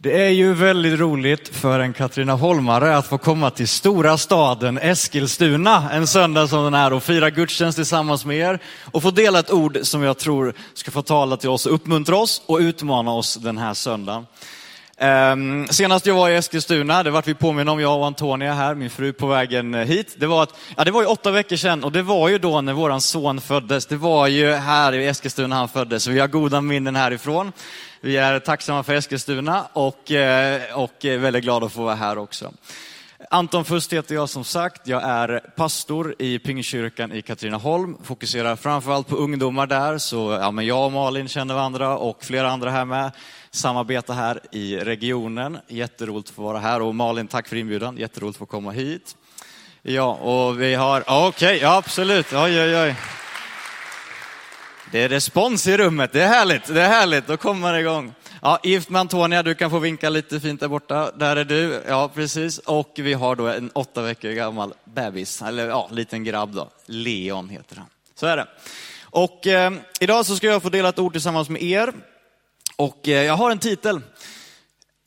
Det är ju väldigt roligt för en Katrina Holmare att få komma till stora staden Eskilstuna en söndag som den här och fira gudstjänst tillsammans med er och få dela ett ord som jag tror ska få tala till oss, uppmuntra oss och utmana oss den här söndagen. Um, senast jag var i Eskilstuna, det vart vi påminna om, jag och Antonia här, min fru på vägen eh, hit. Det var, att, ja, det var ju åtta veckor sedan och det var ju då när våran son föddes. Det var ju här i Eskilstuna han föddes, så vi har goda minnen härifrån. Vi är tacksamma för Eskilstuna och, eh, och väldigt glada att få vara här också. Anton Fust heter jag som sagt. Jag är pastor i Pingstkyrkan i Katrineholm. Fokuserar framförallt på ungdomar där. Så ja, men jag och Malin känner varandra och flera andra här med samarbeta här i regionen. Jätteroligt att få vara här. Och Malin, tack för inbjudan. Jätteroligt att få komma hit. Ja, och vi har, okej, okay, ja absolut. Oj, oj, oj. Det är respons i rummet, det är härligt, det är härligt, då kommer det igång. Ja, gift med Antonia, du kan få vinka lite fint där borta. Där är du, ja precis. Och vi har då en åtta veckor gammal bebis, eller ja, liten grabb då. Leon heter han. Så är det. Och eh, idag så ska jag få dela ett ord tillsammans med er. Och eh, jag har en titel.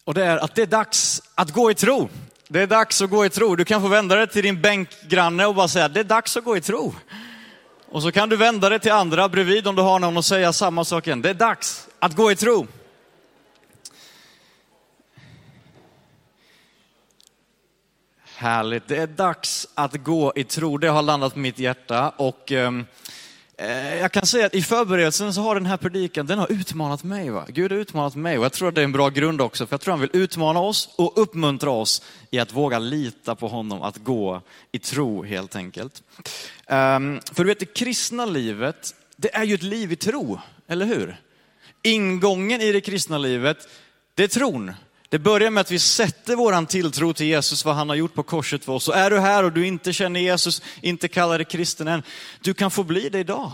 Och det är att det är dags att gå i tro. Det är dags att gå i tro. Du kan få vända dig till din bänkgranne och bara säga, det är dags att gå i tro. Och så kan du vända dig till andra bredvid om du har någon och säga samma sak igen. Det är dags att gå i tro. Härligt, det är dags att gå i tro. Det har landat på mitt hjärta och eh, Eh, jag kan säga att i förberedelsen så har den här predikan, den har utmanat mig. Va? Gud har utmanat mig och jag tror att det är en bra grund också, för jag tror han vill utmana oss och uppmuntra oss i att våga lita på honom, att gå i tro helt enkelt. Um, för du vet, det kristna livet, det är ju ett liv i tro, eller hur? Ingången i det kristna livet, det är tron. Det börjar med att vi sätter våran tilltro till Jesus, vad han har gjort på korset för oss. Så är du här och du inte känner Jesus, inte kallar dig kristen än, du kan få bli det idag.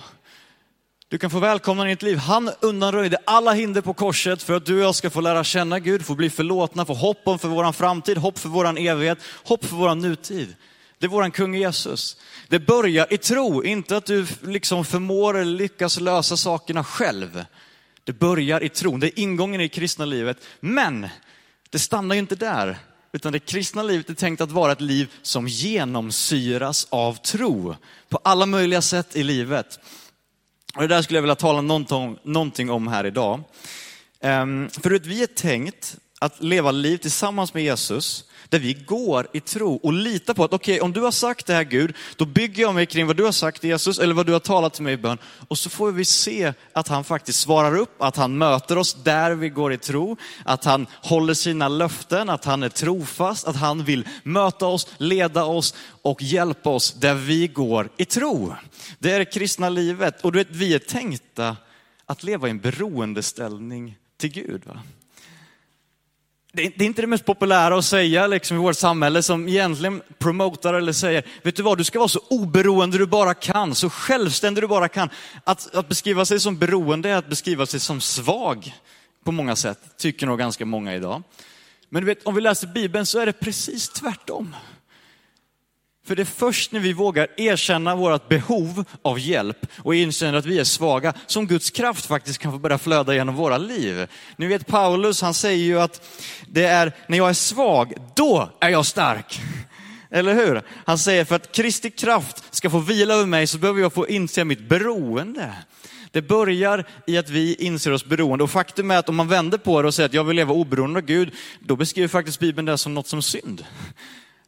Du kan få välkomna i ditt liv. Han undanröjde alla hinder på korset för att du och jag ska få lära känna Gud, få bli förlåtna, få hopp om för våran framtid, hopp för våran evighet, hopp för våran nutid. Det är våran kung Jesus. Det börjar i tro, inte att du liksom förmår eller lyckas lösa sakerna själv. Det börjar i tron, det är ingången i det kristna livet. Men det stannar ju inte där, utan det kristna livet är tänkt att vara ett liv som genomsyras av tro på alla möjliga sätt i livet. Och det där skulle jag vilja tala någonting om här idag. Ehm, För att vi är tänkt att leva liv tillsammans med Jesus där vi går i tro och litar på att okej, okay, om du har sagt det här Gud, då bygger jag mig kring vad du har sagt Jesus eller vad du har talat till mig i bön. Och så får vi se att han faktiskt svarar upp, att han möter oss där vi går i tro, att han håller sina löften, att han är trofast, att han vill möta oss, leda oss och hjälpa oss där vi går i tro. Det är det kristna livet och du vet, vi är tänkta att leva i en beroendeställning till Gud. Va? Det är inte det mest populära att säga liksom, i vårt samhälle som egentligen promotar eller säger, vet du vad, du ska vara så oberoende du bara kan, så självständig du bara kan. Att, att beskriva sig som beroende är att beskriva sig som svag på många sätt, tycker nog ganska många idag. Men du vet, om vi läser Bibeln så är det precis tvärtom. För det är först när vi vågar erkänna vårt behov av hjälp och inser att vi är svaga som Guds kraft faktiskt kan få börja flöda genom våra liv. Ni vet Paulus, han säger ju att det är när jag är svag, då är jag stark. Eller hur? Han säger för att Kristi kraft ska få vila över mig så behöver jag få inse mitt beroende. Det börjar i att vi inser oss beroende och faktum är att om man vänder på det och säger att jag vill leva oberoende av Gud, då beskriver faktiskt Bibeln det som något som synd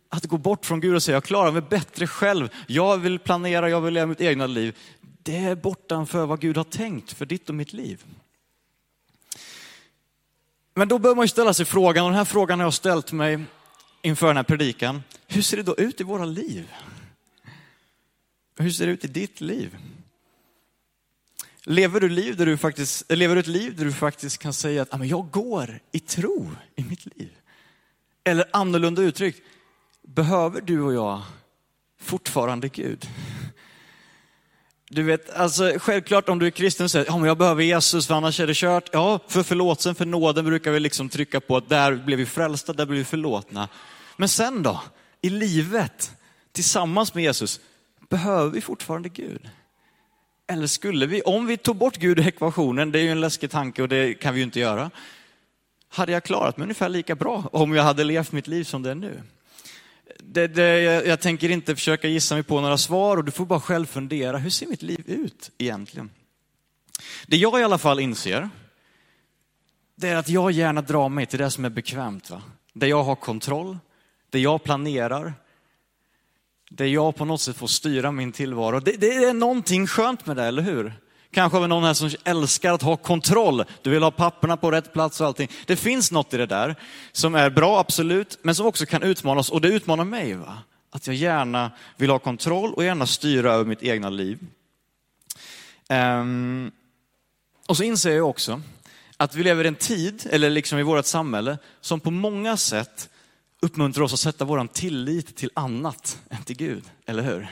att gå bort från Gud och säga, jag klarar mig bättre själv, jag vill planera, jag vill leva mitt egna liv. Det är bortanför vad Gud har tänkt för ditt och mitt liv. Men då bör man ju ställa sig frågan, och den här frågan har jag ställt mig inför den här predikan. Hur ser det då ut i våra liv? Hur ser det ut i ditt liv? Lever du, liv där du faktiskt, lever du ett liv där du faktiskt kan säga att jag går i tro i mitt liv? Eller annorlunda uttryckt, behöver du och jag fortfarande Gud? Du vet, alltså självklart om du är kristen och säger, ja men jag behöver Jesus för annars är det kört. Ja, för förlåtelsen, för nåden brukar vi liksom trycka på att där blev vi frälsta, där blev vi förlåtna. Men sen då, i livet, tillsammans med Jesus, behöver vi fortfarande Gud? Eller skulle vi, om vi tog bort Gud ur ekvationen, det är ju en läskig tanke och det kan vi ju inte göra. hade jag klarat mig ungefär lika bra om jag hade levt mitt liv som det är nu. Det, det, jag, jag tänker inte försöka gissa mig på några svar och du får bara själv fundera, hur ser mitt liv ut egentligen? Det jag i alla fall inser, det är att jag gärna drar mig till det som är bekvämt. Va? Där jag har kontroll, där jag planerar, där jag på något sätt får styra min tillvaro. Det, det är någonting skönt med det, eller hur? Kanske har vi någon här som älskar att ha kontroll. Du vill ha papperna på rätt plats och allting. Det finns något i det där som är bra, absolut, men som också kan utmana oss. Och det utmanar mig. Va? Att jag gärna vill ha kontroll och gärna styra över mitt egna liv. Um, och så inser jag också att vi lever i en tid, eller liksom i vårt samhälle, som på många sätt uppmuntrar oss att sätta vår tillit till annat än till Gud, eller hur?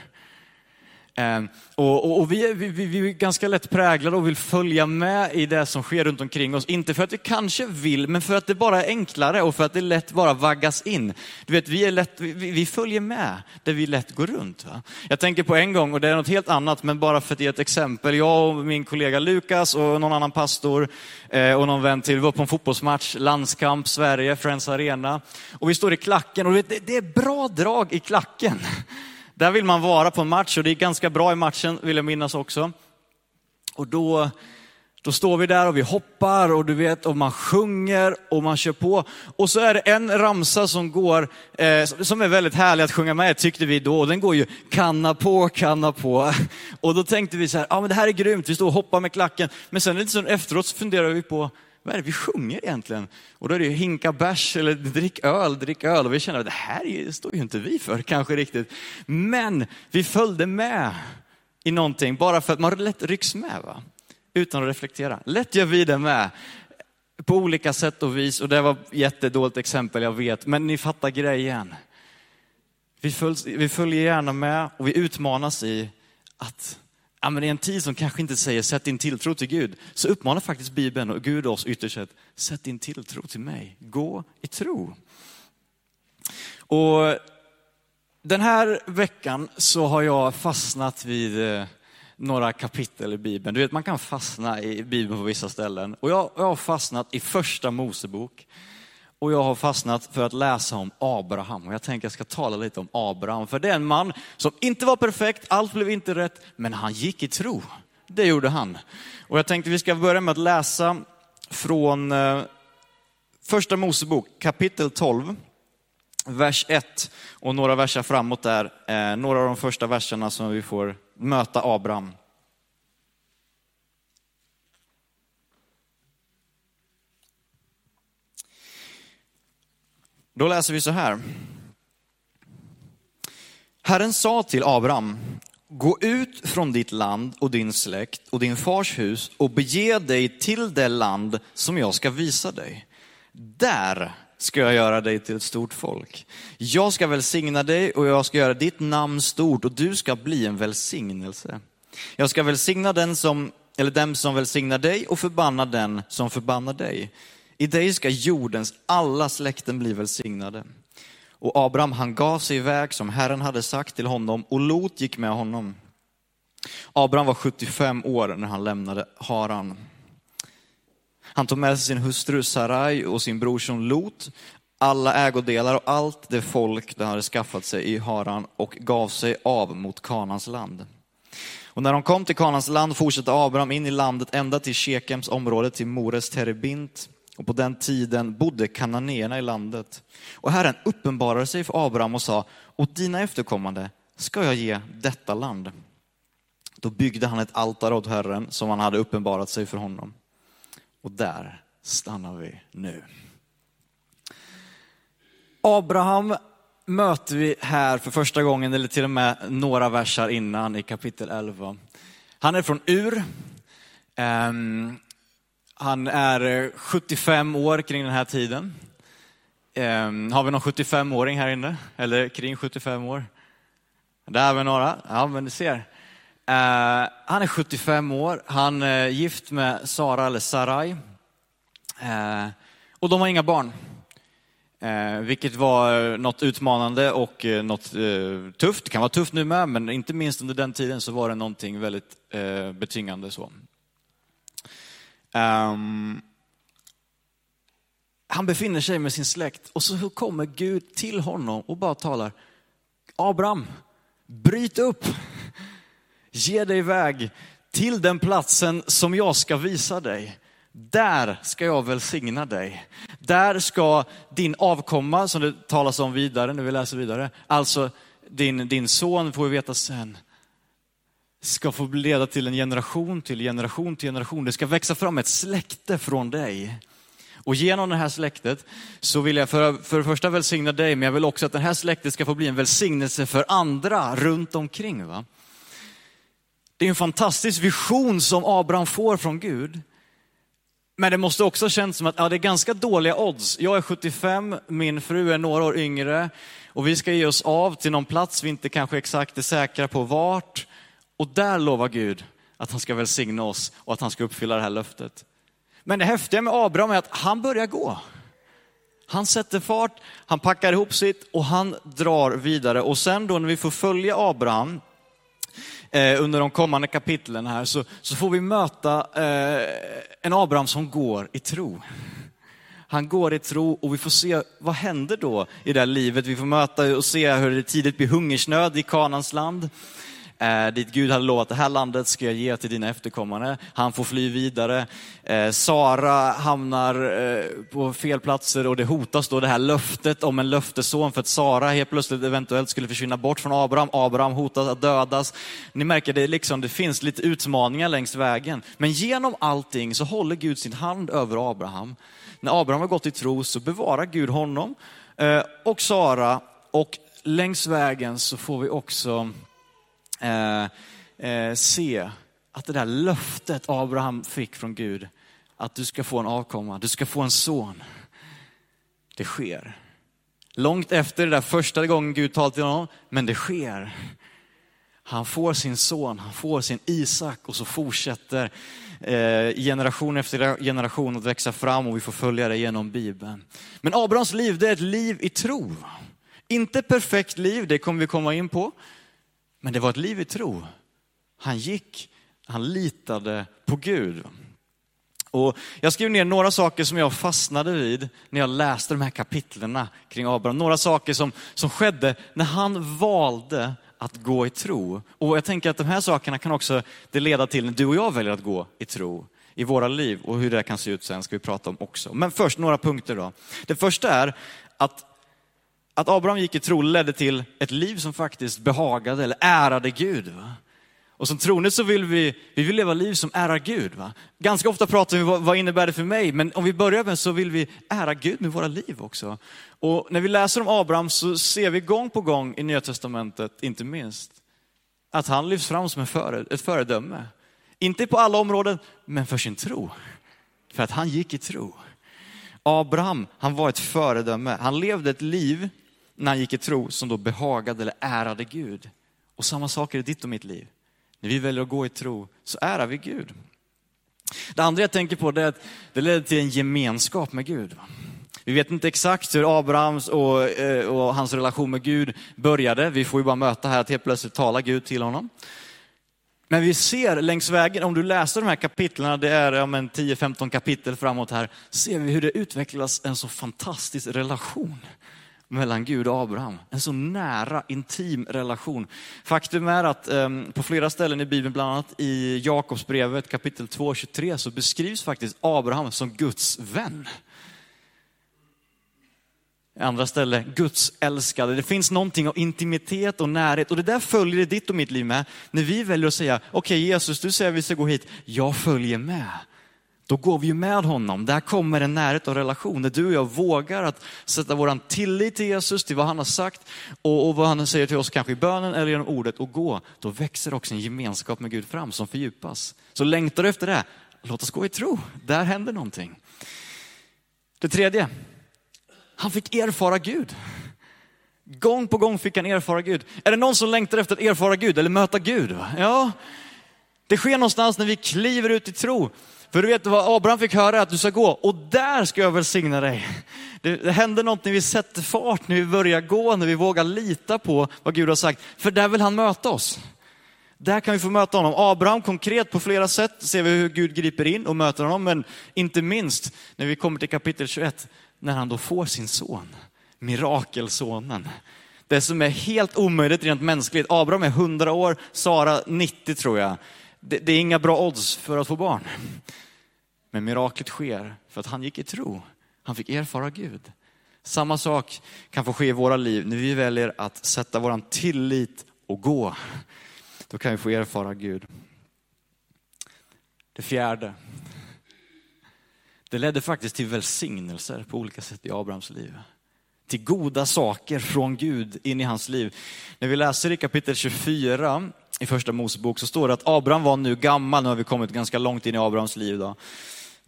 Ehm, och, och, och vi, vi, vi, är ganska lätt präglade och vill följa med i det som sker runt omkring oss. Inte för att vi kanske vill, men för att det bara är enklare och för att det lätt bara vaggas in. Du vet, vi, är lätt, vi, vi följer med där vi lätt går runt. Va? Jag tänker på en gång, och det är något helt annat, men bara för att ge ett exempel. Jag och min kollega Lukas och någon annan pastor eh, och någon vän till, vi var på en fotbollsmatch, landskamp, Sverige, Friends Arena. Och vi står i klacken och vet, det, det är bra drag i klacken. Där vill man vara på en match och det gick ganska bra i matchen vill jag minnas också. Och då, då står vi där och vi hoppar och du vet, och man sjunger och man kör på. Och så är det en ramsa som går, eh, som är väldigt härlig att sjunga med, tyckte vi då. Och den går ju kanna på, kanna på. Och då tänkte vi så här, ja men det här är grymt, vi står och hoppar med klacken. Men sen lite så efteråt så funderar vi på, vad är det vi sjunger egentligen? Och då är det ju hinka bärs eller drick öl, drick öl. Och vi känner att det här står ju inte vi för kanske riktigt. Men vi följde med i någonting bara för att man lätt rycks med va? utan att reflektera. Lätt gör vi det med på olika sätt och vis. Och det var ett jättedåligt exempel, jag vet. Men ni fattar grejen. Vi, vi följer gärna med och vi utmanas i att ja, men i en tid som kanske inte säger sätt din tilltro till Gud, så uppmanar faktiskt Bibeln och Gud oss ytterst sett, sätt din tilltro till mig. Gå i tro. Och den här veckan så har jag fastnat vid eh, några kapitel i Bibeln. Du vet, man kan fastna i Bibeln på vissa ställen. Och jag, jag har fastnat i första Mosebok. Och jag har fastnat för att läsa om Abraham. Och jag tänker att jag ska tala lite om Abraham. För det är en man som inte var perfekt, allt blev inte rätt, men han gick i tro. Det gjorde han. Och jag tänkte vi ska börja med att läsa från eh, första Mosebok kapitel 12, vers 1 och några verser framåt där. Eh, några av de första verserna som vi får möta Abraham. Då läser vi så här. Herren sa till Abraham, gå ut från ditt land och din släkt och din fars hus och bege dig till det land som jag ska visa dig. Där ska jag göra dig till ett stort folk. Jag ska välsigna dig och jag ska göra ditt namn stort och du ska bli en välsignelse. Jag ska välsigna den som, eller dem som välsignar dig och förbanna den som förbannar dig. I dig ska jordens alla släkten bli välsignade. Och Abraham han gav sig iväg som Herren hade sagt till honom och Lot gick med honom. Abraham var 75 år när han lämnade Haran. Han tog med sig sin hustru Sarai och sin brorson Lot, alla ägodelar och allt det folk de hade skaffat sig i Haran och gav sig av mot Kanans land. Och när de kom till Kanans land fortsatte Abraham in i landet ända till Shekems område, till Mores Terebint. Och på den tiden bodde kananéerna i landet. Och Herren uppenbarade sig för Abraham och sa, åt dina efterkommande ska jag ge detta land. Då byggde han ett altare åt Herren som han hade uppenbarat sig för honom. Och där stannar vi nu. Abraham möter vi här för första gången, eller till och med några versar innan i kapitel 11. Han är från Ur. Ehm, han är eh, 75 år kring den här tiden. Ehm, har vi någon 75-åring här inne? Eller kring 75 år? Där har vi några. Ja, men ni ser. Uh, han är 75 år. Han är gift med Sara eller Sarai. Uh, och de har inga barn. Uh, vilket var något utmanande och något tufft. Det kan vara tufft nu med, men inte minst under den tiden så var det någonting väldigt betingande. Så. Um, han befinner sig med sin släkt och så kommer Gud till honom och bara talar, Abraham, bryt upp, ge dig iväg till den platsen som jag ska visa dig. Där ska jag välsigna dig. Där ska din avkomma, som det talas om vidare, när vi läser vidare, alltså din, din son får vi veta sen, ska få leda till en generation till generation till generation. Det ska växa fram ett släkte från dig. Och genom det här släktet så vill jag för, för det första välsigna dig, men jag vill också att det här släktet ska få bli en välsignelse för andra runt omkring. Va? Det är en fantastisk vision som Abraham får från Gud. Men det måste också kännas som att ja, det är ganska dåliga odds. Jag är 75, min fru är några år yngre och vi ska ge oss av till någon plats vi inte kanske exakt är säkra på vart. Och där lovar Gud att han ska välsigna oss och att han ska uppfylla det här löftet. Men det häftiga med Abraham är att han börjar gå. Han sätter fart, han packar ihop sitt och han drar vidare. Och sen då när vi får följa Abraham eh, under de kommande kapitlen här så, så får vi möta eh, en Abraham som går i tro. Han går i tro och vi får se vad händer då i det här livet. Vi får möta och se hur det tidigt blir hungersnöd i Kanans land eh, dit Gud hade lovat, det här landet ska jag ge till dina efterkommande. Han får fly vidare. Eh, Sara hamnar eh, på fel platser och det hotas då det här löftet om en löftesson för att Sara helt plötsligt eventuellt skulle försvinna bort från Abraham. Abraham hotas att dödas. Ni märker, det, liksom, det finns lite utmaningar längs vägen. Men genom allting så håller Gud sin hand över Abraham. När Abraham har gått i tro så bevarar Gud honom eh, och Sara och längs vägen så får vi också Eh, eh, se att det där löftet Abraham fick från Gud, att du ska få en avkomma, du ska få en son. Det sker. Långt efter det där första gången Gud talade till honom, men det sker. Han får sin son, han får sin Isak och så fortsätter eh, generation efter generation att växa fram och vi får följa det genom Bibeln. Men Abrahams liv, det är ett liv i tro. Inte perfekt liv, det kommer vi komma in på. Men det var ett liv i tro. Han gick, han litade på Gud. Och jag skrev ner några saker som jag fastnade vid när jag läste de här kapitlerna kring Abraham. Några saker som, som skedde när han valde att gå i tro. Och jag tänker att de här sakerna kan också det leda till när du och jag väljer att gå i tro i våra liv. Och hur det kan se ut sen ska vi prata om också. Men först några punkter då. Det första är att att Abraham gick i tro ledde till ett liv som faktiskt behagade eller ärade Gud. Va? Och som troende så vill vi, vi vill leva liv som ärar Gud. Va? Ganska ofta pratar vi vad, vad innebär det för mig, men om vi börjar med så vill vi ära Gud med våra liv också. Och när vi läser om Abraham så ser vi gång på gång i Nya Testamentet, inte minst, att han lyfts fram som före, ett föredöme. Inte på alla områden, men för sin tro. För att han gick i tro. Abraham, han var ett föredöme. Han levde ett liv när han gick i tro som då behagade eller ärade Gud. Och samma sak är det ditt och mitt liv. När vi väljer att gå i tro så ärar vi Gud. Det andra jag tänker på är att det leder till en gemenskap med Gud. Vi vet inte exakt hur Abrahams och, eh, och, hans relation med Gud började. Vi får ju bara möta här att helt plötsligt talar Gud till honom. Men vi ser längs vägen, om du läser de här kapitlen, det är ja, 10-15 kapitel framåt här, ser vi hur det utvecklas en så fantastisk relation mellan Gud och Abraham. En så nära, intim relation. Faktum är att ehm, på flera ställen i Bibeln, bland annat i Jakobsbrevet kapitel 2 23, så beskrivs faktiskt Abraham som Guds vän. Andra ställen, Guds älskade. Det finns någonting av intimitet och närhet och det där följer ditt och mitt liv med. När vi väljer att säga, okej okay, Jesus, du säger att vi ska gå hit, jag följer med då går vi ju med honom. Där kommer en närhet och relation, där du och jag vågar att sätta vår tillit till Jesus, till vad han har sagt och, och, vad han säger till oss, kanske i bönen eller genom ordet och gå. Då växer också en gemenskap med Gud fram som fördjupas. Så längtar du efter det, låt oss gå i tro. Där händer någonting. Det tredje, han fick erfara Gud. Gång på gång fick han erfara Gud. Är det någon som längtar efter att erfara Gud eller möta Gud? Ja, det sker någonstans när vi kliver ut i tro. För du vet vad Abraham fick höra att du ska gå och där ska jag välsigna dig. Det, det händer något när vi sätter fart, när vi börjar gå, när vi vågar lita på vad Gud har sagt. För där vill han möta oss. Där kan vi få möta honom. Abraham konkret på flera sätt ser vi hur Gud griper in och möter honom, men inte minst när vi kommer till kapitel 21, när han då får sin son, mirakelsonen. Det som är helt omöjligt rent mänskligt. Abraham är 100 år, Sara 90 tror jag. Det, det är inga bra odds för att få barn. Men miraklet sker för att han gick i tro. Han fick erfara Gud. Samma sak kan få ske i våra liv när vi väljer att sätta våran tillit och gå. Då kan vi få erfara Gud. Det fjärde. Det ledde faktiskt till välsignelser på olika sätt i Abrahams liv. Till goda saker från Gud in i hans liv. När vi läser i kapitel 24 i första Mosebok så står det att Abraham var nu gammal, nu har vi kommit ganska långt in i Abrahams liv. Då.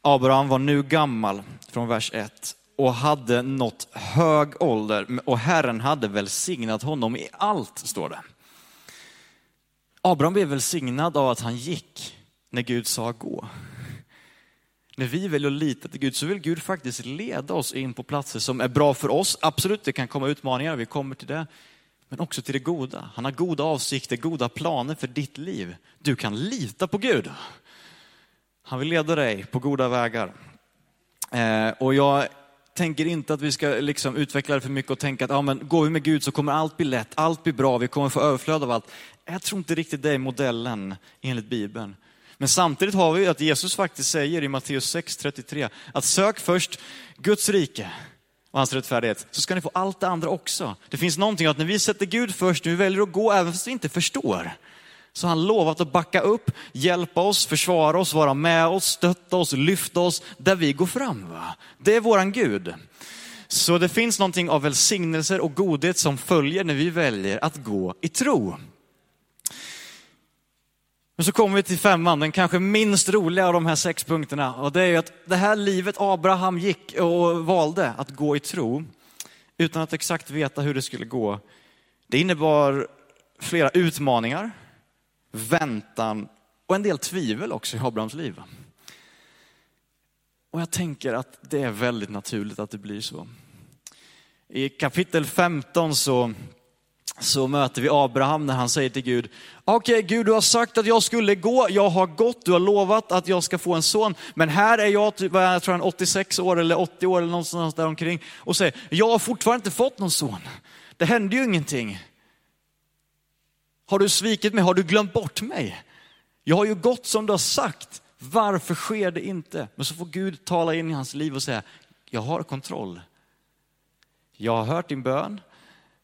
Abraham var nu gammal, från vers 1, och hade nått hög ålder och Herren hade välsignat honom i allt, står det. Abraham blev välsignad av att han gick när Gud sa gå. När vi väljer att lita till Gud så vill Gud faktiskt leda oss in på platser som är bra för oss. Absolut, det kan komma utmaningar, vi kommer till det. Men också till det goda. Han har goda avsikter, goda planer för ditt liv. Du kan lita på Gud. Han vill leda dig på goda vägar. Eh, och jag tänker inte att vi ska liksom utveckla det för mycket och tänka att ja, men går vi med Gud så kommer allt bli lätt, allt blir bra, vi kommer få överflöd av allt. Jag tror inte riktigt det är modellen enligt Bibeln. Men samtidigt har vi att Jesus faktiskt säger i Matteus 6.33 att sök först Guds rike och hans rättfärdighet så ska ni få allt det andra också. Det finns någonting att när vi sätter Gud först, när vi väljer att gå även fast vi inte förstår, så har han lovat att backa upp, hjälpa oss, försvara oss, vara med oss, stötta oss, lyfta oss där vi går fram. Va? Det är våran Gud. Så det finns någonting av välsignelser och godhet som följer när vi väljer att gå i tro. Men så kommer vi till femman, den kanske minst roliga av de här sex punkterna. Och det är ju att det här livet Abraham gick och valde att gå i tro, utan att exakt veta hur det skulle gå. Det innebar flera utmaningar, väntan och en del tvivel också i Abrahams liv. Och jag tänker att det är väldigt naturligt att det blir så. I kapitel 15 så så möter vi Abraham när han säger till Gud, okej okay, Gud du har sagt att jag skulle gå, jag har gått, du har lovat att jag ska få en son, men här är jag, typ, jag tror han 86 år eller 80 år eller någonstans där omkring och säger, jag har fortfarande inte fått någon son. Det hände ju ingenting. Har du svikit mig? Har du glömt bort mig? Jag har ju gått som du har sagt. Varför sker det inte? Men så får Gud tala in i hans liv och säga, jag har kontroll. Jag har hört din bön,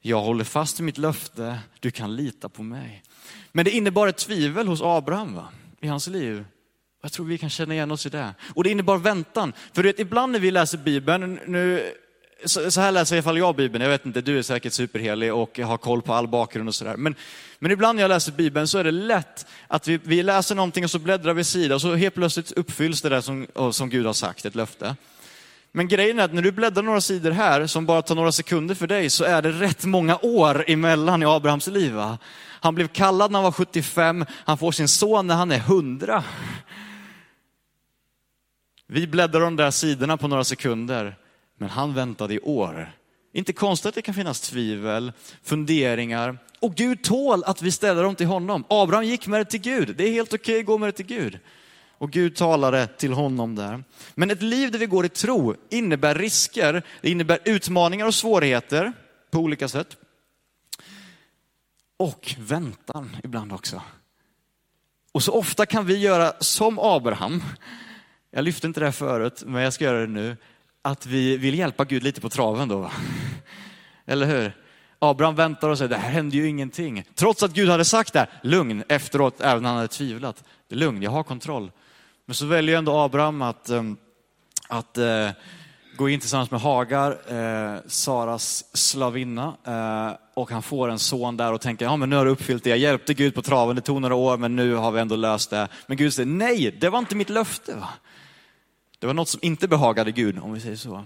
jag håller fast vid mitt löfte, du kan lita på mig. Men det innebar ett tvivel hos Abraham va? i hans liv. Jag tror vi kan känna igen oss i det. Och det innebar väntan. För du vet, ibland när vi läser Bibeln, nu, så här läser i alla fall jag Bibeln, jag vet inte, du är säkert superhelig och har koll på all bakgrund och sådär. Men, men ibland när jag läser Bibeln så är det lätt att vi, vi läser någonting och så bläddrar vi sida och så helt plötsligt uppfylls det där som, som Gud har sagt, ett löfte. Men grejen är att när du bläddrar några sidor här, som bara tar några sekunder för dig, så är det rätt många år emellan i Abrahams liv. Va? Han blev kallad när han var 75, han får sin son när han är 100. Vi bläddrar de där sidorna på några sekunder, men han väntade i år. Inte konstigt att det kan finnas tvivel, funderingar. Och Gud tål att vi ställer dem till honom. Abraham gick med det till Gud. Det är helt okej att gå med det till Gud. Och Gud talade till honom där. Men ett liv där vi går i tro innebär risker, det innebär utmaningar och svårigheter på olika sätt. Och väntan ibland också. Och så ofta kan vi göra som Abraham, jag lyfte inte det här förut, men jag ska göra det nu, att vi vill hjälpa Gud lite på traven då. Eller hur? Abraham väntar och säger, det här händer ju ingenting. Trots att Gud hade sagt det, lugn efteråt, även när han hade tvivlat. Lugn, jag har kontroll. Men så väljer ändå Abraham att, eh, att eh, gå in tillsammans med Hagar, eh, Saras slavinna, och han får en son där och tänker, ja men nu har du uppfyllt det, jag hjälpte Gud på traven, det tog några år, men nu har vi ändå löst det. Men Gud säger, nej, det var inte mitt löfte. Va? Det var något som inte behagade Gud, om vi säger så.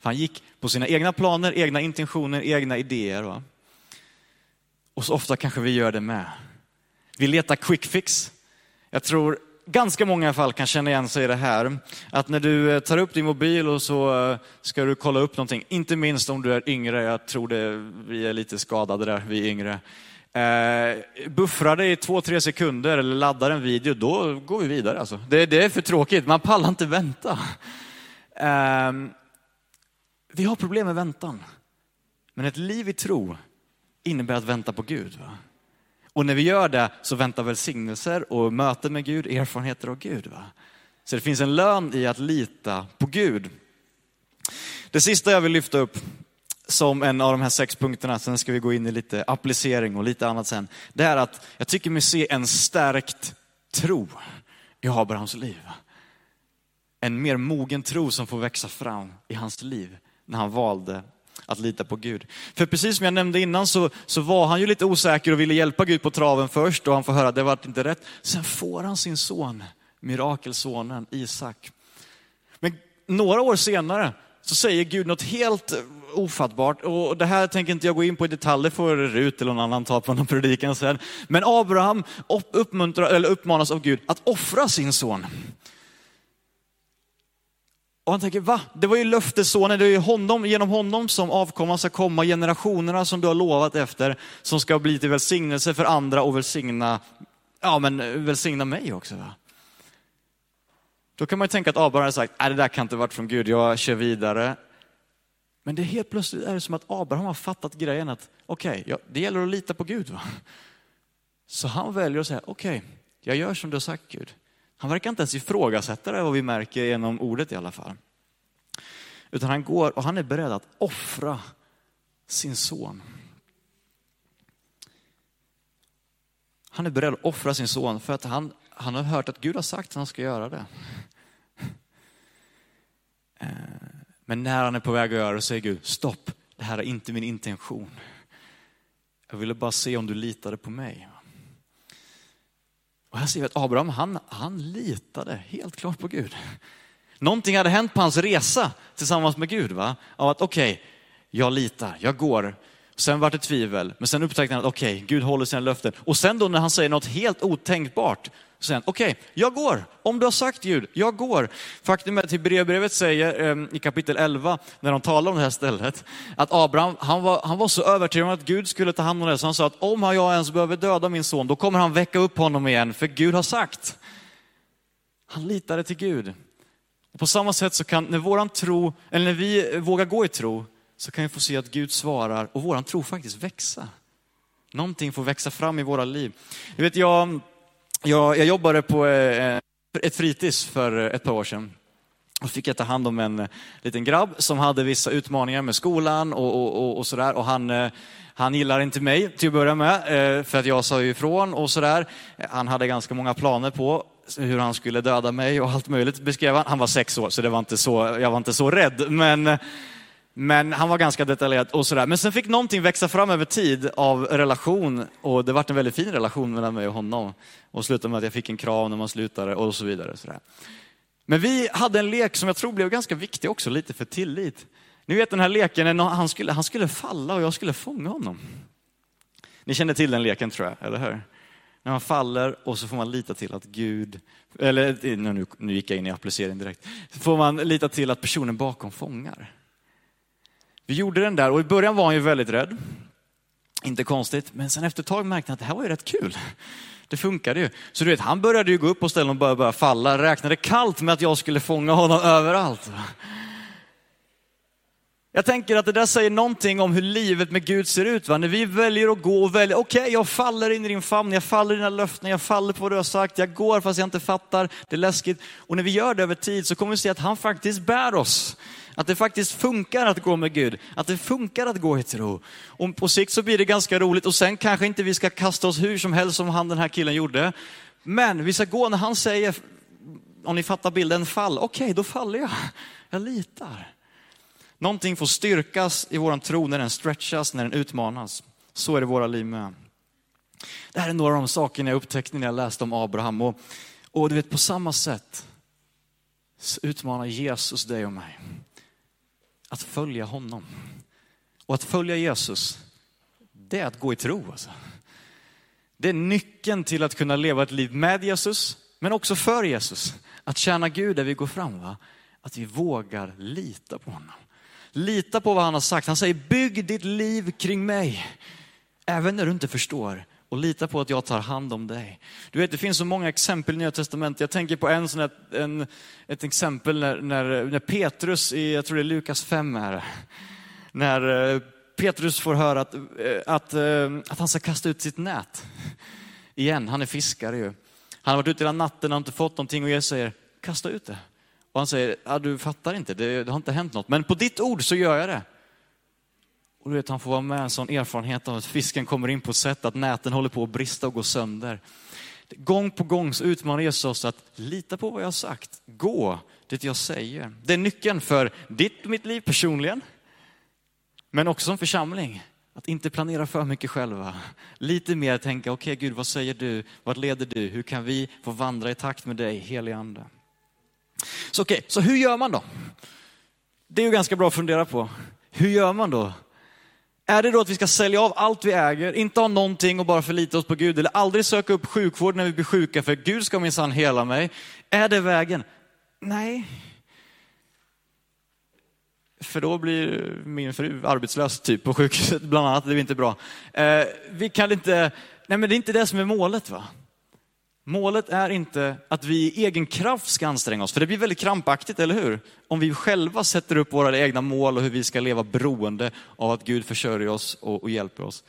För han gick på sina egna planer, egna intentioner, egna idéer. Va? Och så ofta kanske vi gör det med. Vi letar quick fix. Jag tror ganska många fall kan känna igen sig i det här. Att när du eh, tar upp din mobil och så eh, ska du kolla upp någonting, inte minst om du är yngre, jag tror det, vi är lite skadade där, vi är yngre. Eh, buffrar det i två, tre sekunder eller laddar en video, då går vi vidare. Alltså. Det, det är för tråkigt, man pallar inte vänta. Eh, vi har problem med väntan. Men ett liv i tro innebär att vänta på Gud. Va? Och när vi gör det så väntar välsignelser och möten med Gud, erfarenheter av Gud. Va? Så det finns en lön i att lita på Gud. Det sista jag vill lyfta upp som en av de här sex punkterna, sen ska vi gå in i lite applicering och lite annat sen. Det är att jag tycker mig se en stärkt tro i Abrahams liv. En mer mogen tro som får växa fram i hans liv när han valde att lita på Gud. För precis som jag nämnde innan så, så var han ju lite osäker och ville hjälpa Gud på traven först och han får höra att det var inte rätt. Sen får han sin son, mirakelsonen Isak. Men några år senare så säger Gud något helt ofattbart. Och det här tänker inte jag gå in på i detalj, det får Rut eller någon annan ta på någon predikan sen. Men Abraham uppmuntrar, eller uppmanas av Gud att offra sin son. Och han tänker, va? Det var ju löftessonen, det är ju honom, genom honom som avkomman ska komma, generationerna som du har lovat efter, som ska bli till välsignelse för andra och välsigna, ja men välsigna mig också. Va? Då kan man ju tänka att Abraham har sagt, nej det där kan inte varit från Gud, jag kör vidare. Men det är helt plötsligt är det som att Abraham har fattat grejen att, okej, okay, ja, det gäller att lita på Gud. Va? Så han väljer att säga, okej, okay, jag gör som du har sagt Gud. Han verkar inte ens ifrågasätta det, vad vi märker genom ordet i alla fall. Utan han går och han är beredd att offra sin son. Han är beredd att offra sin son för att han, han har hört att Gud har sagt att han ska göra det. Eh, men när han är på väg att göra det säger Gud, stopp, det här är inte min intention. Jag ville bara se om du litade på mig. Och här ser vi att Abraham, han, han litade helt klart på Gud. Någonting hade hänt på hans resa tillsammans med Gud. Va? Av att okej, okay, jag litar, jag går. Sen var det tvivel, men sen upptäckte han att okej, okay, Gud håller sina löften. Och sen då när han säger något helt otänkbart, så säger han, okej, okay, jag går. Om du har sagt Gud, jag går. Faktum är att Hebreerbrevet säger eh, i kapitel 11, när de talar om det här stället, att Abraham, han var, han var så övertygad om att Gud skulle ta hand om det, så han sa att om jag ens behöver döda min son, då kommer han väcka upp honom igen, för Gud har sagt. Han litade till Gud. Och på samma sätt så kan, när våran tro, eller när vi vågar gå i tro, så kan vi få se att Gud svarar och våran tro faktiskt växa. Någonting får växa fram i våra liv. Jag vet, jag jag, jag jobbade på eh, ett fritids för ett par år sedan. Och fick jag ta hand om en liten grabb som hade vissa utmaningar med skolan och, och, och, och sådär. Och han, eh, han gillar inte mig till att börja med, eh, för att jag sa ifrån och sådär. Han hade ganska många planer på hur han skulle döda mig och allt möjligt beskrev han. Han var sex år, så, det var inte så jag var inte så rädd. Men men han var ganska detaljerad och sådär. Men sen fick någonting växa fram över tid av relation och det vart en väldigt fin relation mellan mig och honom. Och slutade med att jag fick en kram när man slutade och så vidare. Sådär. Men vi hade en lek som jag tror blev ganska viktig också, lite för tillit. Ni vet den här leken när han skulle, han skulle falla och jag skulle fånga honom. Ni känner till den leken tror jag, eller hur? När man faller och så får man lita till att Gud, eller nu, nu gick jag in i applicering direkt, så får man lita till att personen bakom fångar. Vi gjorde den där och i början var han ju väldigt rädd. Inte konstigt, men sen efter ett tag märkte han att det här var ju rätt kul. Det funkade ju. Så du vet, han började ju gå upp på ställen och började, började falla, räknade kallt med att jag skulle fånga honom överallt. Jag tänker att det där säger någonting om hur livet med Gud ser ut. Va? När vi väljer att gå och välja, okej okay, jag faller in i din famn, jag faller i dina löften, jag faller på vad du har sagt, jag går fast jag inte fattar, det är läskigt. Och när vi gör det över tid så kommer vi se att han faktiskt bär oss. Att det faktiskt funkar att gå med Gud, att det funkar att gå i tro. Och på sikt så blir det ganska roligt och sen kanske inte vi ska kasta oss hur som helst som han den här killen gjorde. Men vi ska gå när han säger, om ni fattar bilden, fall. Okej, okay, då faller jag. Jag litar. Någonting får styrkas i våran tro när den stretchas, när den utmanas. Så är det i våra liv med. Det här är några av de sakerna jag upptäckte när jag läste om Abraham. Och, och du vet, på samma sätt utmanar Jesus dig och mig att följa honom. Och att följa Jesus, det är att gå i tro. Alltså. Det är nyckeln till att kunna leva ett liv med Jesus, men också för Jesus. Att tjäna Gud där vi går fram. Va? Att vi vågar lita på honom. Lita på vad han har sagt. Han säger, bygg ditt liv kring mig. Även när du inte förstår. och lita på att jag tar hand om dig. Du vet, det finns så många exempel i Nya Testamentet. Jag tänker på en sån här, en, ett exempel när, när, när Petrus, i, jag tror det är Lukas 5 här, när eh, Petrus får höra att, eh, att, eh, att han ska kasta ut sitt nät. Igen, han är fiskare ju. Han har varit ute hela natten och inte fått någonting och Jesus säger, kasta ut det. Och han säger, ja, du fattar inte, det, det har inte hänt något. Men på ditt ord så gör jag det. Och du vet, han får vara med en sån erfarenhet av att fisken kommer in på ett sätt att näten håller på att brista och gå sönder. Gång på gång så utmanar Jesus oss att lita på vad jag har sagt. Gå det jag säger. Det är nyckeln för ditt och mitt liv personligen, men också som församling. Att inte planera för mycket själva. Lite mer tänka, okej okay, Gud, vad säger du? Vart leder du? Hur kan vi få vandra i takt med dig, helige ande? Så okej, okay, så hur gör man då? Det är ju ganska bra att fundera på. Hur gör man då? Är det då att vi ska sälja av allt vi äger, inte ha någonting och bara förlita oss på Gud, eller aldrig söka upp sjukvård när vi blir sjuka, för Gud ska minsann hela mig? Är det vägen? Nej. För då blir min fru arbetslös typ på sjukhuset, bland annat. Det är inte bra. Eh, vi kan inte, nej men det är inte det som är målet. va? Målet är inte att vi i egen kraft ska anstränga oss, för det blir väldigt krampaktigt, eller hur? Om vi själva sätter upp våra egna mål och hur vi ska leva beroende av att Gud försörjer oss och, och hjälper oss.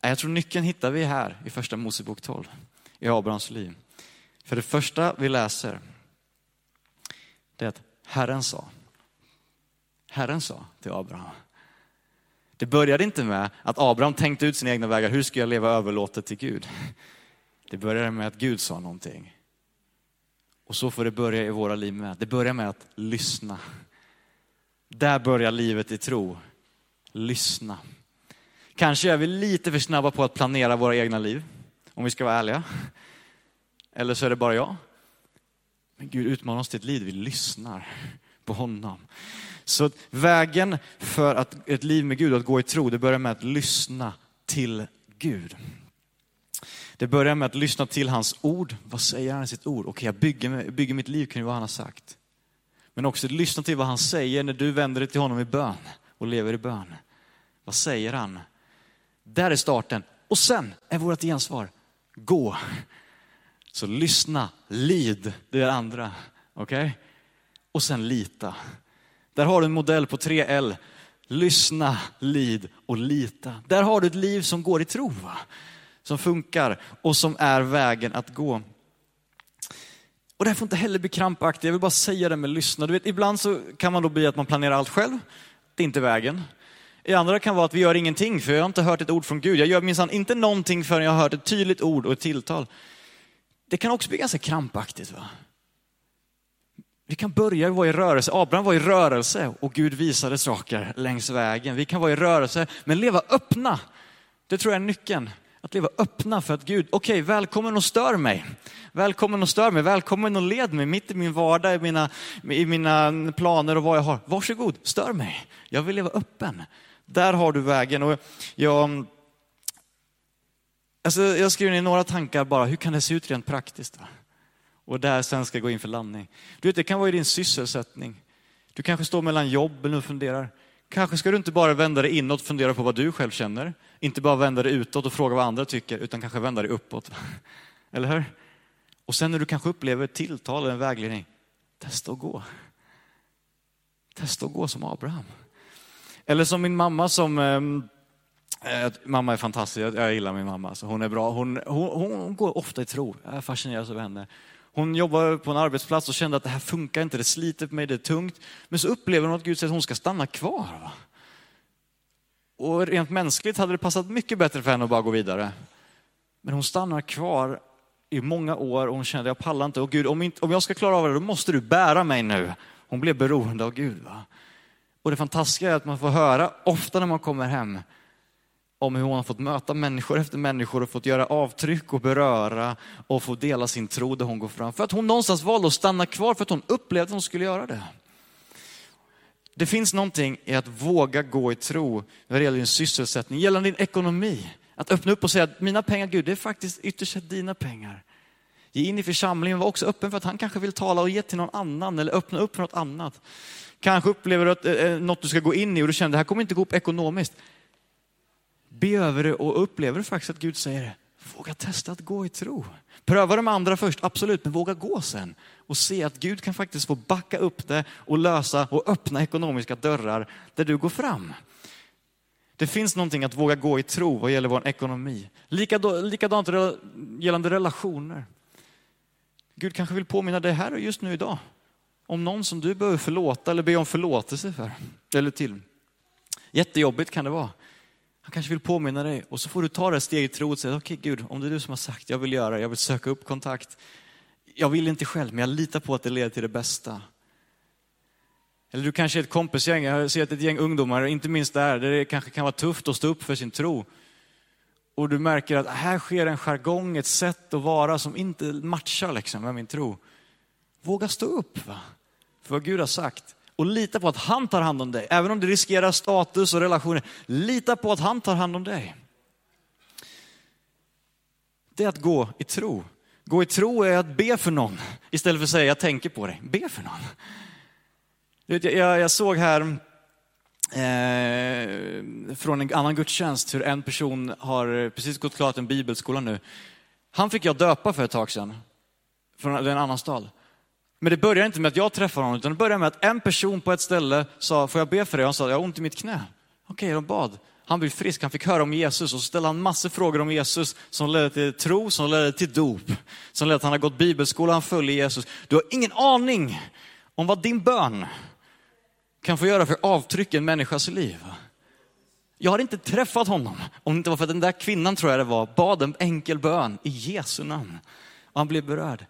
Jag tror nyckeln hittar vi här i första Mosebok 12, i Abrahams liv. För det första vi läser, det är att Herren sa. Herren sa till Abraham. Det började inte med att Abraham tänkte ut sina egna vägar, hur ska jag leva överlåtet till Gud? Det börjar med att Gud sa någonting. Och så får det börja i våra liv med. Det börjar med att lyssna. Där börjar livet i tro. Lyssna. Kanske är vi lite för snabba på att planera våra egna liv, om vi ska vara ärliga. Eller så är det bara jag. Men Gud utmanar oss till ett liv vi lyssnar på honom. Så vägen för att ett liv med Gud, att gå i tro, det börjar med att lyssna till Gud. Det börjar med att lyssna till hans ord. Vad säger han i sitt ord? Okej, jag bygger, bygger mitt liv kring vad han har sagt. Men också lyssna till vad han säger när du vänder dig till honom i bön och lever i bön. Vad säger han? Där är starten. Och sen är vårt gensvar, gå. Så lyssna, lid, det är andra. Okej? Okay? Och sen lita. Där har du en modell på 3L. Lyssna, lid och lita. Där har du ett liv som går i tro. Som funkar och som är vägen att gå. Och det här får inte heller bli krampaktigt. Jag vill bara säga det med lyssna. Du vet, ibland så kan man då bli att man planerar allt själv. Det är inte vägen. I andra kan vara att vi gör ingenting, för jag har inte hört ett ord från Gud. Jag gör minsann inte någonting förrän jag har hört ett tydligt ord och ett tilltal. Det kan också bli ganska krampaktigt. Va? Vi kan börja vara i rörelse. Abraham var i rörelse och Gud visade saker längs vägen. Vi kan vara i rörelse, men leva öppna. Det tror jag är nyckeln. Att leva öppna för att Gud, okej, okay, välkommen och stör mig. Välkommen och stör mig, välkommen och led mig mitt i min vardag, i mina, i mina planer och vad jag har. Varsågod, stör mig. Jag vill leva öppen. Där har du vägen. Och jag, alltså jag skriver ner några tankar bara, hur kan det se ut rent praktiskt? Då? och där sen ska jag gå in för landning. Du vet, det kan vara i din sysselsättning. Du kanske står mellan jobb och funderar. Kanske ska du inte bara vända dig inåt och fundera på vad du själv känner. Inte bara vända dig utåt och fråga vad andra tycker, utan kanske vända dig uppåt. Eller hur? Och sen när du kanske upplever ett tilltal eller en vägledning, testa att gå. Testa att gå som Abraham. Eller som min mamma som ehm, eh, Mamma är fantastisk, jag gillar min mamma. Så hon är bra. Hon, hon, hon går ofta i tro. Jag fascineras av henne. Hon jobbar på en arbetsplats och kände att det här funkar inte, det sliter på mig, det är tungt. Men så upplever hon att Gud säger att hon ska stanna kvar. Va? Och rent mänskligt hade det passat mycket bättre för henne att bara gå vidare. Men hon stannar kvar i många år och hon kände, jag pallar inte. Och Gud, om, inte, om jag ska klara av det, då måste du bära mig nu. Hon blev beroende av Gud. Va? Och det fantastiska är att man får höra ofta när man kommer hem, om hur hon har fått möta människor efter människor och fått göra avtryck och beröra och få dela sin tro där hon går fram. För att hon någonstans valde att stanna kvar för att hon upplevde att hon skulle göra det. Det finns någonting i att våga gå i tro när det gäller din sysselsättning, gällande din ekonomi. Att öppna upp och säga att mina pengar, Gud, det är faktiskt ytterst sett dina pengar. Ge in i församlingen, var också öppen för att han kanske vill tala och ge till någon annan eller öppna upp för något annat. Kanske upplever du att eh, eh något du ska gå in i och du känner att det här kommer inte gå upp ekonomiskt be över det och upplever du faktiskt att Gud säger det, Våga testa att gå i tro. Pröva de andra först, absolut, men våga gå sen. Och se att Gud kan faktiskt få backa upp det och lösa och öppna ekonomiska dörrar där du går fram. Det finns någonting att våga gå i tro vad gäller vår ekonomi. Likadant gällande relationer. Gud kanske vill påminna dig här och just nu idag om någon som du behöver förlåta eller be om förlåtelse för. Eller till. Jättejobbigt kan det vara. Han kanske vill påminna dig och så får du ta det steget i tro och säga, okej okay, Gud, om det är du som har sagt, jag vill göra, jag vill söka upp kontakt. Jag vill inte själv, men jag litar på att det leder till det bästa. Eller du kanske är ett kompisgäng, jag ser att ett gäng ungdomar, inte minst där, där det kanske kan vara tufft att stå upp för sin tro. Och du märker att här sker en jargong, ett sätt att vara som inte matchar liksom med min tro. Våga stå upp va? för vad Gud har sagt. Och lita på att han tar hand om dig. Även om du riskerar status och relationer, lita på att han tar hand om dig. Det är att gå i tro. Gå i tro är att be för någon istället för att säga jag tänker på dig. Be för någon. Jag, jag såg här eh, från en annan gudstjänst hur en person har precis gått klart en bibelskola nu. Han fick jag döpa för ett tag sedan, från en annan stad. Men det började inte med att jag träffade honom, utan det började med att en person på ett ställe sa, får jag be för dig? Han sa, jag har ont i mitt knä. Okej, de bad. Han blev frisk, han fick höra om Jesus och så ställde han massor frågor om Jesus som ledde till tro, som ledde till dop, som ledde till att han har gått bibelskola, han följer Jesus. Du har ingen aning om vad din bön kan få göra för avtryck i en människas liv. Jag har inte träffat honom, om det inte var för att den där kvinnan, tror jag det var, bad en enkel bön i Jesu namn. Och han blev berörd.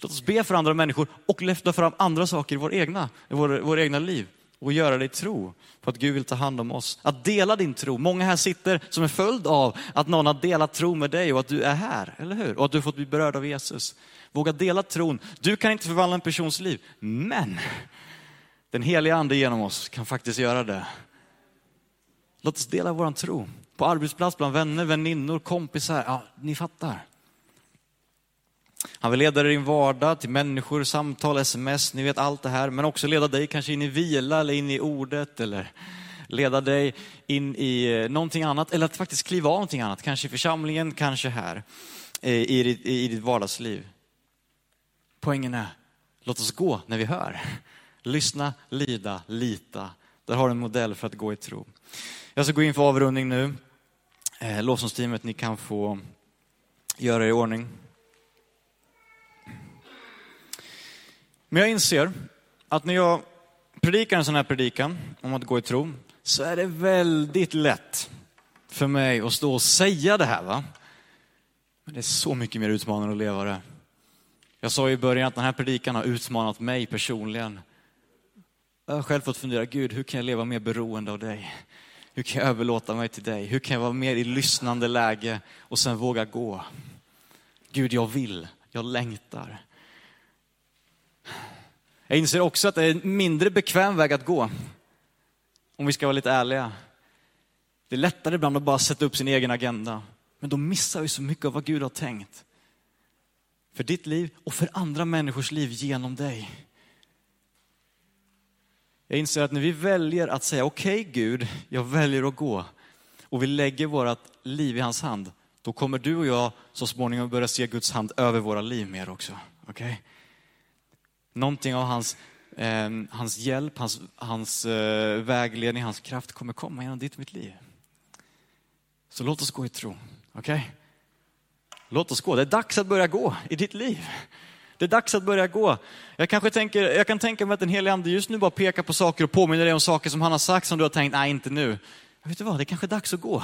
Låt oss be för andra människor och lyfta fram andra saker i vår egna, i vår, vår egna liv och göra det i tro på att Gud vill ta hand om oss. Att dela din tro. Många här sitter som en följd av att någon har delat tro med dig och att du är här, eller hur? Och att du fått bli berörd av Jesus. Våga dela tron. Du kan inte förvandla en persons liv, men den heliga ande genom oss kan faktiskt göra det. Låt oss dela vår tro. På arbetsplats, bland vänner, väninnor, kompisar. Ja, ni fattar. Han vill leda dig i din vardag till människor, samtal, sms, ni vet allt det här. Men också leda dig kanske in i vila eller in i ordet eller leda dig in i eh, någonting annat. Eller att faktiskt kliva av någonting annat, kanske i församlingen, kanske här eh, i ditt, i ditt vardagsliv. Poängen är, låt oss gå när vi hör. Lyssna, lyda, lita. Där har du en modell för att gå i tro. Jag ska gå in för avrundning nu. Eh, lovsångsteamet, ni kan få göra er i ordning. Men jag inser att när jag predikar en sån här predikan om att gå i tro, så är det väldigt lätt för mig att stå och säga det här. va? Men det är så mycket mer utmanande att leva det. Jag sa i början att den här predikan har utmanat mig personligen. Jag har själv fått fundera, Gud, hur kan jag leva mer beroende av dig? Hur kan jag överlåta mig till dig? Hur kan jag vara mer i lyssnande läge och sen våga gå? Gud, jag vill, jag längtar. Jag inser också att det är en mindre bekväm väg att gå. Om vi ska vara lite ärliga. Det är lättare ibland att bara sätta upp sin egen agenda. Men då missar vi så mycket av vad Gud har tänkt. För ditt liv och för andra människors liv genom dig. Jag inser att när vi väljer att säga okej okay, Gud, jag väljer att gå och vi lägger vårt liv i hans hand, då kommer du och jag så småningom börja se Guds hand över våra liv mer också. Okay? Någonting av hans, eh, hans hjälp, hans, hans eh, vägledning, hans kraft kommer komma genom ditt och mitt liv. Så låt oss gå i tro. Okej? Okay? Låt oss gå. Det är dags att börja gå i ditt liv. Det är dags att börja gå. Jag, kanske tänker, jag kan tänka mig att den helige ande just nu bara pekar på saker och påminner dig om saker som han har sagt som du har tänkt, nej inte nu. vet du vad, det är kanske är dags att gå.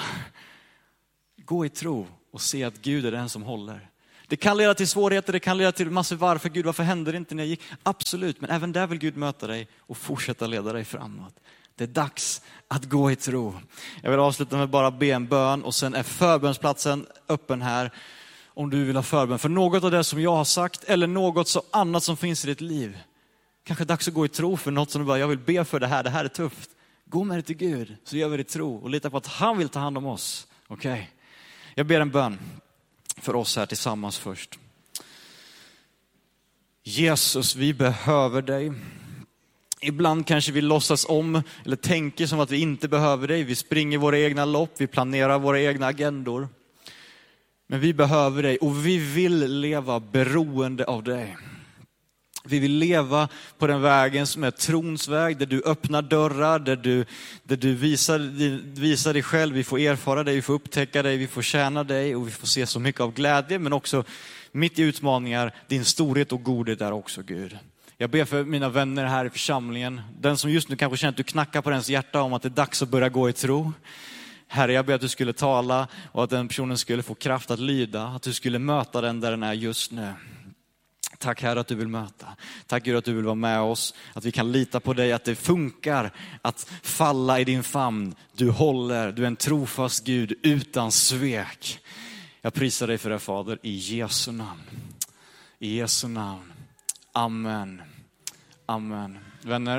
Gå i tro och se att Gud är den som håller. Det kan leda till svårigheter, det kan leda till massor varför. Gud, varför hände det inte när jag gick? Absolut, men även där vill Gud möta dig och fortsätta leda dig framåt. Det är dags att gå i tro. Jag vill avsluta med bara be en bön och sen är förbönsplatsen öppen här om du vill ha förbön för något av det som jag har sagt eller något så annat som finns i ditt liv. Kanske dags att gå i tro för något som du bara, jag vill be för det här, det här är tufft. Gå med det till Gud så gör vi det i tro och lita på att han vill ta hand om oss. Okej? Okay? Jag ber en bön för oss här tillsammans först. Jesus, vi behöver dig. Ibland kanske vi låtsas om eller tänker som att vi inte behöver dig. Vi springer våra egna lopp, vi planerar våra egna agendor. Men vi behöver dig och vi vill leva beroende av dig. Vi vill leva på den vägen som är trons väg, där du öppnar dörrar, där du, där du visar, visar dig själv. Vi får erfara dig, vi får upptäcka dig, vi får tjäna dig och vi får se så mycket av glädje, men också mitt i utmaningar, din storhet och godhet är också Gud. Jag ber för mina vänner här i församlingen, den som just nu kanske känner att du knackar på dens hjärta om att det är dags att börja gå i tro. Herre, jag ber att du skulle tala och att den personen skulle få kraft att lyda, att du skulle möta den där den är just nu. Tack Herre att du vill möta. Tack Gud att du vill vara med oss, att vi kan lita på dig, att det funkar att falla i din famn. Du håller, du är en trofast Gud utan svek. Jag prisar dig för det Fader, i Jesu namn. I Jesu namn. Amen. Amen. Vänner,